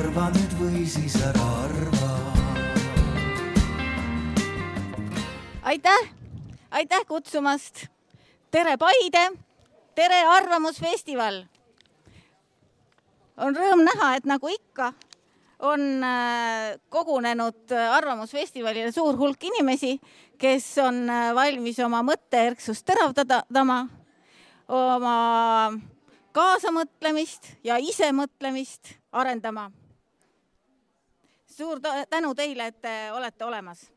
arva nüüd või siis ära arva. aitäh, aitäh kutsumast. tere, Paide. tere, Arvamusfestival. on rõõm näha, et nagu ikka on äh, kogunenud Arvamusfestivalile suur hulk inimesi, kes on äh, valmis oma mõtteerksust teravdama, oma kaasamõtlemist ja isemõtlemist arendama. Suur tänu teile, et te olete olemas.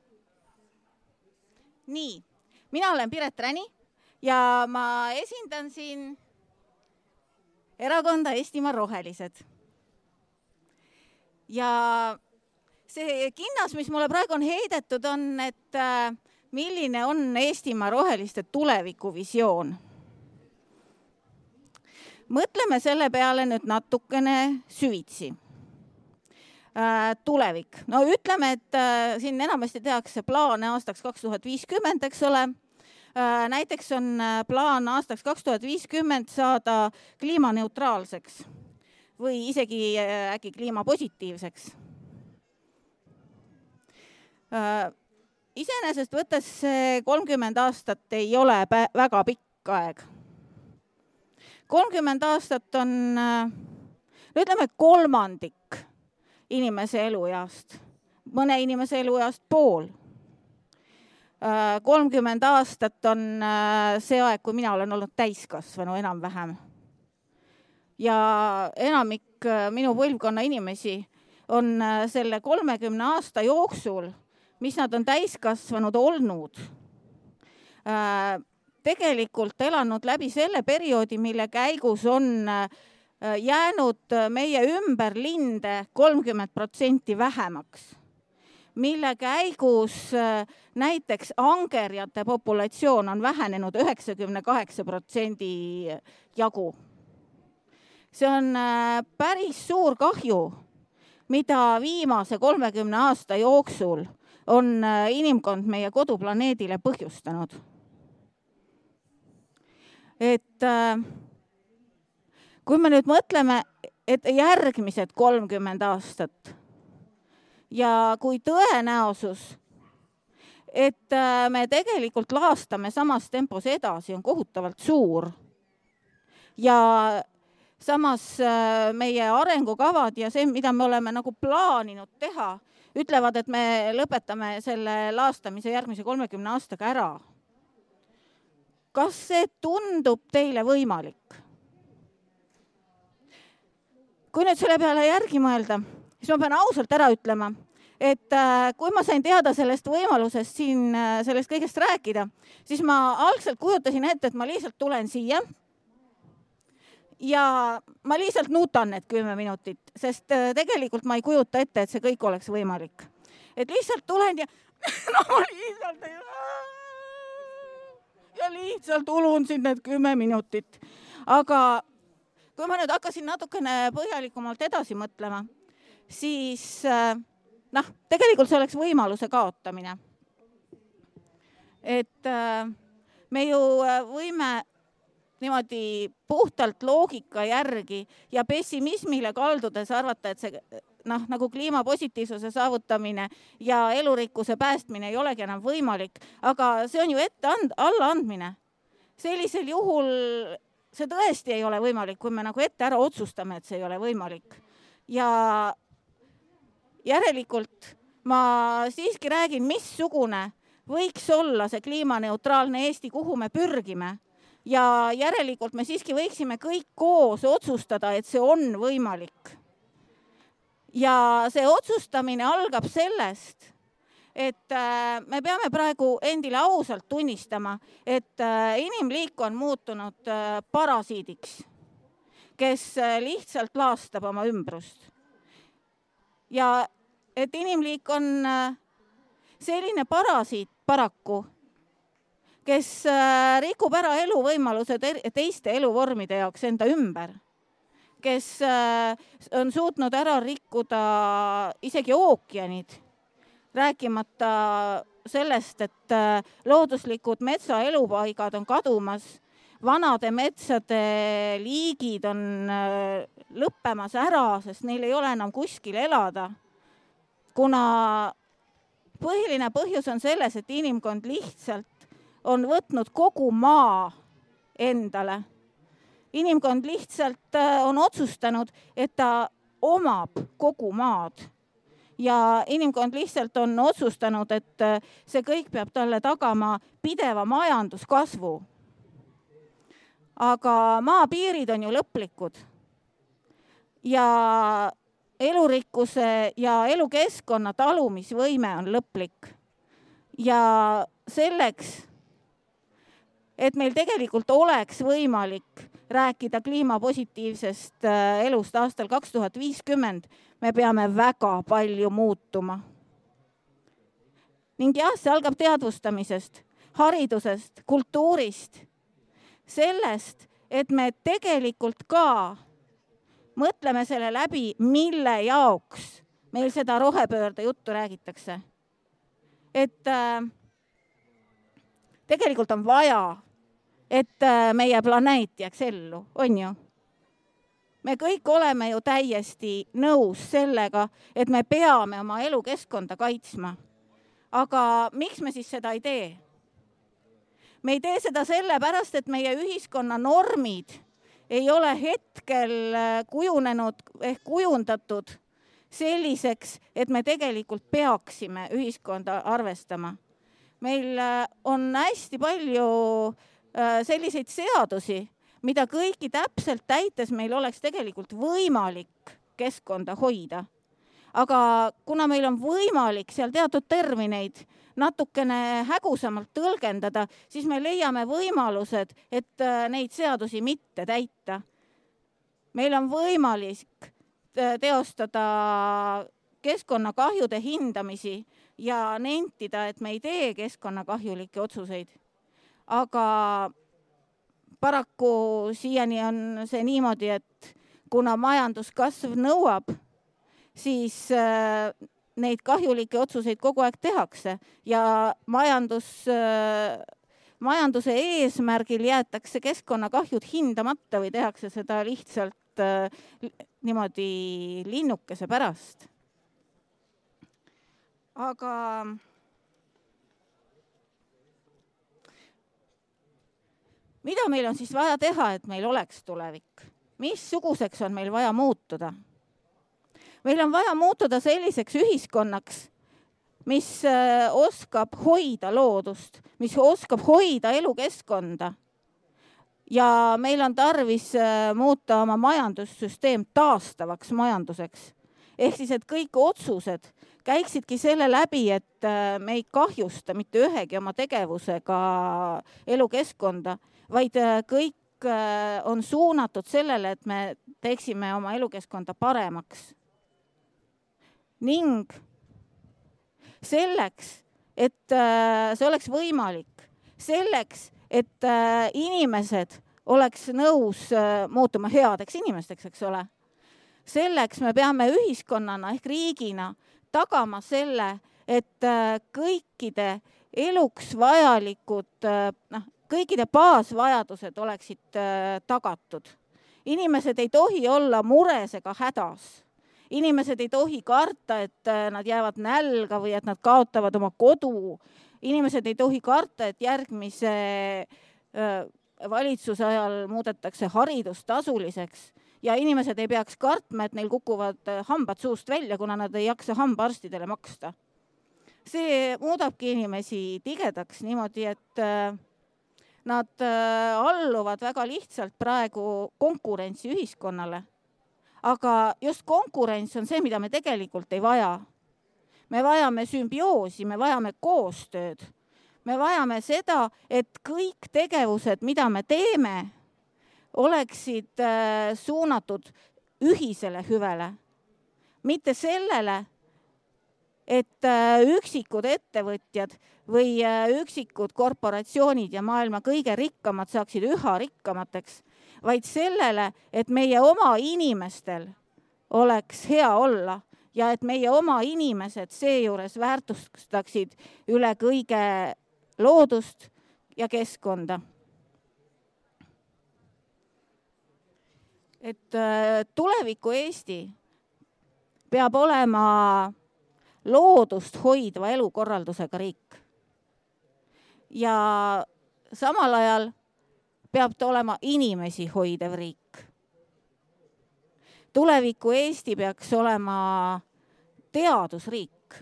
nii, mina olen Piret Räni ja ma esindan siin erakonda Eestimaa Rohelised. ja see kinnas, mis mulle praegu on heidetud, on, et äh, milline on Eestimaa Roheliste tulevikuvisioon mõtleme selle peale nüüd natukene süvitsi. Tulevik, no ütleme, et äh, siin enamasti tehakse plaane aastaks kaks tuhat viiskümmend, eks ole äh,. näiteks on äh, plaan aastaks kaks tuhat viiskümmend saada kliimaneutraalseks või isegi äh, äkki kliimapositiivseks äh,. iseenesest võttes see kolmkümmend aastat ei ole väga pikk aeg kolmkümmend aastat on no ütleme kolmandik inimese elueast, mõne inimese elueast pool. kolmkümmend aastat on see aeg, kui mina olen olnud täiskasvanu enam-vähem. ja enamik minu põlvkonna inimesi on selle kolmekümne aasta jooksul, mis nad on täiskasvanud olnud tegelikult elanud läbi selle perioodi, mille käigus on äh, jäänud äh, meie ümber linde kolmkümmend protsenti vähemaks, mille käigus äh, näiteks angerjate populatsioon on vähenenud üheksakümne kaheksa protsendi jagu. see on päris suur kahju, mida viimase kolmekümne aasta jooksul on inimkond meie koduplaneedile põhjustanud et äh, kui me nüüd mõtleme, et järgmised kolmkümmend aastat ja kui tõenäosus, et äh, me tegelikult laastame samas tempos edasi, on kohutavalt suur. ja samas äh, meie arengukavad ja see, mida me oleme nagu plaaninud teha, ütlevad, et me lõpetame selle laastamise järgmise kolmekümne aastaga ära kas see tundub teile võimalik? Kui nüüd selle peale järgi mõelda, siis ma pean ausalt ära ütlema, et äh, kui ma sain teada sellest võimalusest siin äh, sellest kõigest rääkida, siis ma algselt kujutasin ette, et ma lihtsalt tulen siia. ja ma lihtsalt nuutan need kümme minutit, sest äh, tegelikult ma ei kujuta ette, et see kõik oleks võimalik. et lihtsalt tulen ja no ma lihtsalt ei ja lihtsalt ulun siin need kümme minutit. aga kui ma nüüd hakkasin natukene põhjalikumalt edasi mõtlema, siis äh, noh, tegelikult see oleks võimaluse kaotamine. et äh, me ju äh, võime niimoodi puhtalt loogika järgi ja pessimismile kaldudes arvata, et see noh, nagu kliimapositiivsuse saavutamine ja elurikkuse päästmine ei olegi enam võimalik, aga see on ju ette and-, allaandmine. sellisel juhul see tõesti ei ole võimalik, kui me nagu ette ära otsustame, et see ei ole võimalik. ja järelikult ma siiski räägin, missugune võiks olla see kliimaneutraalne Eesti, kuhu me pürgime ja järelikult me siiski võiksime kõik koos otsustada, et see on võimalik ja see otsustamine algab sellest, et äh, me peame praegu endile ausalt tunnistama, et äh, inimliik on muutunud äh, parasiidiks, kes lihtsalt laastab oma ümbrust. ja et inimliik on selline parasiit paraku, kes rikub ära eluvõimalused teiste eluvormide jaoks enda ümber kes on suutnud ära rikkuda isegi ookeanid, rääkimata sellest, et äh, looduslikud metsaelupaigad on kadumas vanade metsade liigid on äh, lõppemas ära, sest neil ei ole enam kuskil elada. kuna põhiline põhjus on selles, et inimkond lihtsalt on võtnud kogu maa endale. inimkond lihtsalt äh, on otsustanud, et ta omab kogu maad ja inimkond lihtsalt on otsustanud, et äh, see kõik peab talle tagama pideva majanduskasvu. aga maapiirid on ju lõplikud. ja elurikkuse ja elukeskkonna talumisvõime on lõplik. ja selleks, et meil tegelikult oleks võimalik rääkida kliimapositiivsest äh, elust aastal kaks tuhat viiskümmend, me peame väga palju muutuma. ning jah, see algab teadvustamisest, haridusest, kultuurist, sellest, et me tegelikult ka mõtleme selle läbi, mille jaoks meil seda rohepöörde juttu räägitakse. et äh, tegelikult on vaja, et äh, meie planeet jääks ellu, on ju me kõik oleme ju täiesti nõus sellega, et me peame oma elukeskkonda kaitsma. aga miks me siis seda ei tee? me ei tee seda sellepärast, et meie ühiskonna normid ei ole hetkel äh, kujunenud ehk kujundatud selliseks, et me tegelikult peaksime ühiskonda arvestama. meil äh, on hästi palju äh, selliseid seadusi mida kõiki täpselt täites meil oleks tegelikult võimalik keskkonda hoida. aga kuna meil on võimalik seal teatud termineid natukene hägusamalt tõlgendada, siis me leiame võimalused, et äh, neid seadusi mitte täita. meil on võimalik äh, teostada keskkonnakahjude hindamisi ja nentida, et me ei tee keskkonnakahjulikke otsuseid. Aga paraku siiani on see niimoodi, et kuna majanduskasv nõuab, siis äh, neid kahjulikke otsuseid kogu aeg tehakse ja majandus, äh, majanduse eesmärgil jäetakse keskkonnakahjud hindamata või tehakse seda lihtsalt äh, niimoodi linnukese pärast. aga mida meil on siis vaja teha, et meil oleks tulevik? missuguseks on meil vaja muutuda? meil on vaja muutuda selliseks ühiskonnaks, mis äh, oskab hoida loodust, mis oskab hoida elukeskkonda. ja meil on tarvis äh, muuta oma majandussüsteem taastavaks majanduseks. ehk siis, et kõik otsused käiksidki selle läbi, et äh, me ei kahjusta mitte ühegi oma tegevusega elukeskkonda vaid äh, kõik äh, on suunatud sellele, et me teeksime oma elukeskkonda paremaks. ning selleks, et äh, see oleks võimalik, selleks, et inimesed oleks nõus muutuma headeks inimesteks, eks ole. selleks me peame ühiskonnana ehk riigina tagama selle, et kõikide eluks vajalikud noh, kõikide baasvajadused oleksid äh, tagatud. inimesed ei tohi olla mures ega hädas. inimesed ei tohi karta, et äh, nad jäävad nälga või et nad kaotavad oma kodu. inimesed ei tohi karta, et järgmise äh, valitsuse ajal muudetakse haridus tasuliseks ja inimesed ei peaks kartma, et neil kukuvad hambad suust välja, kuna nad ei jaksa hambaarstidele maksta. see muudabki inimesi tigedaks niimoodi, et Nad äh, alluvad väga lihtsalt praegu konkurentsiühiskonnale. aga just konkurents on see, mida me tegelikult ei vaja. me vajame sümbioosi, me vajame koostööd. me vajame seda, et kõik tegevused, mida me teeme, oleksid äh, suunatud ühisele hüvele, mitte sellele, et äh, üksikud ettevõtjad või äh, üksikud korporatsioonid ja maailma kõige rikkamad saaksid üha rikkamateks, vaid sellele, et meie oma inimestel oleks hea olla ja et meie oma inimesed seejuures väärtustaksid üle kõige loodust ja keskkonda. et äh, tuleviku Eesti peab olema loodust hoidva elukorraldusega riik. ja samal ajal peab ta olema inimesi hoidev riik. tuleviku Eesti peaks olema teadusriik,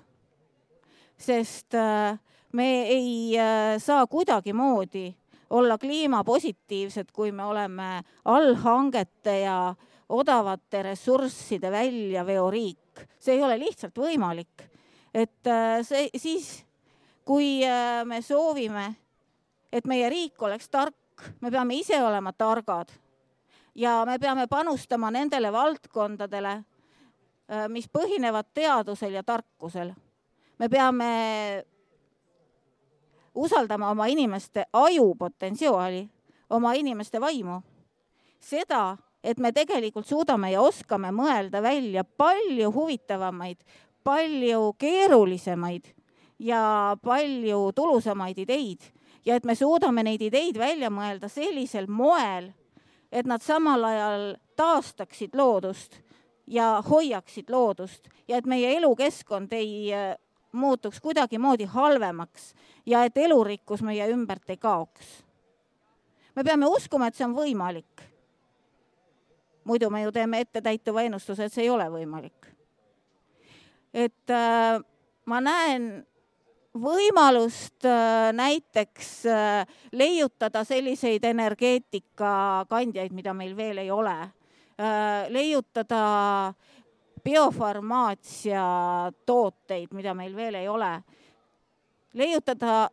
sest äh, me ei äh, saa kuidagimoodi olla kliimapositiivsed, kui me oleme allhangete ja odavate ressursside väljaveoriik. see ei ole lihtsalt võimalik. Et äh, see siis, kui äh, me soovime, et meie riik oleks tark, me peame ise olema targad ja me peame panustama nendele valdkondadele, äh, mis põhinevad teadusel ja tarkusel. me peame usaldama oma inimeste ajupotentsiaali, oma inimeste vaimu. seda, et me tegelikult suudame ja oskame mõelda välja palju huvitavamaid, palju keerulisemaid ja palju tulusamaid ideid ja et me suudame neid ideid välja mõelda sellisel moel, et nad samal ajal taastaksid loodust ja hoiaksid loodust ja et meie elukeskkond ei muutuks kuidagimoodi halvemaks ja et elurikkus meie ümbert ei kaoks. me peame uskuma, et see on võimalik. muidu me ju teeme ettetäituva ennustuse, et see ei ole võimalik. Et äh, ma näen võimalust äh, näiteks äh, leiutada selliseid energeetikakandjaid, mida meil veel ei ole leiutada biofarmaatsia tooteid, mida meil veel ei ole, leiutada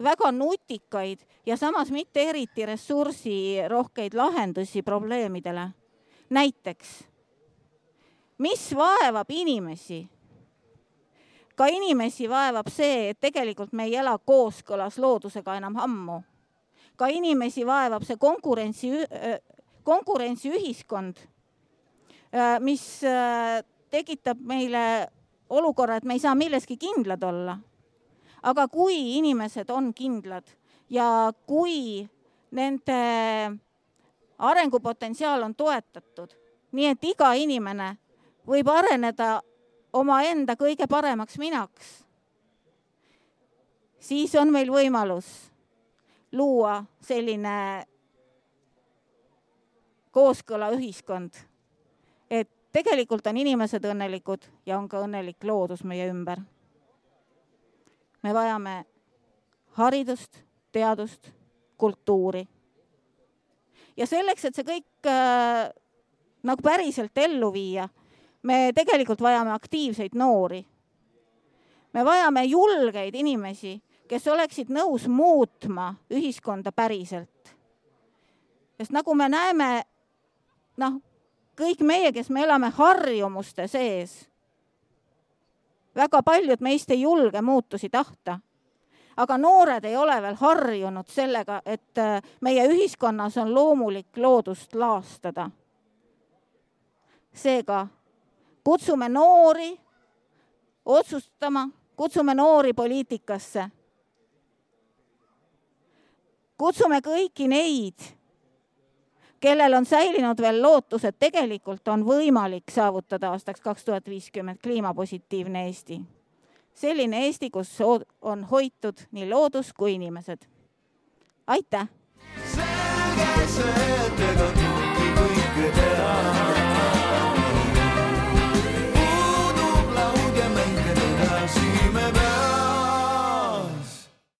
väga nutikaid ja samas mitte eriti ressursirohkeid lahendusi probleemidele. näiteks, mis vaevab inimesi? Ka inimesi vaevab see, et tegelikult me ei ela kooskõlas loodusega enam ammu. ka inimesi vaevab see konkurentsi, konkurentsiühiskond Äh, mis äh, tekitab meile olukorra, et me ei saa milleski kindlad olla. aga kui inimesed on kindlad ja kui nende arengupotentsiaal on toetatud, nii et iga inimene võib areneda omaenda kõige paremaks minaks, siis on meil võimalus luua selline kooskõla ühiskond et tegelikult on inimesed õnnelikud ja on ka õnnelik loodus meie ümber. me vajame haridust, teadust, kultuuri. ja selleks, et see kõik äh, nagu päriselt ellu viia, me tegelikult vajame aktiivseid noori. me vajame julgeid inimesi, kes oleksid nõus muutma ühiskonda päriselt. sest nagu me näeme, noh, kõik meie, kes me elame harjumuste sees, väga paljud meist ei julge muutusi tahta. aga noored ei ole veel harjunud sellega, et äh, meie ühiskonnas on loomulik loodust laastada. seega kutsume noori otsustama, kutsume noori poliitikasse. kutsume kõiki neid kellel on säilinud veel lootus, et tegelikult on võimalik saavutada aastaks kaks tuhat viiskümmend kliimapositiivne Eesti. selline Eesti, kus on hoitud nii loodus kui inimesed. aitäh! selge see.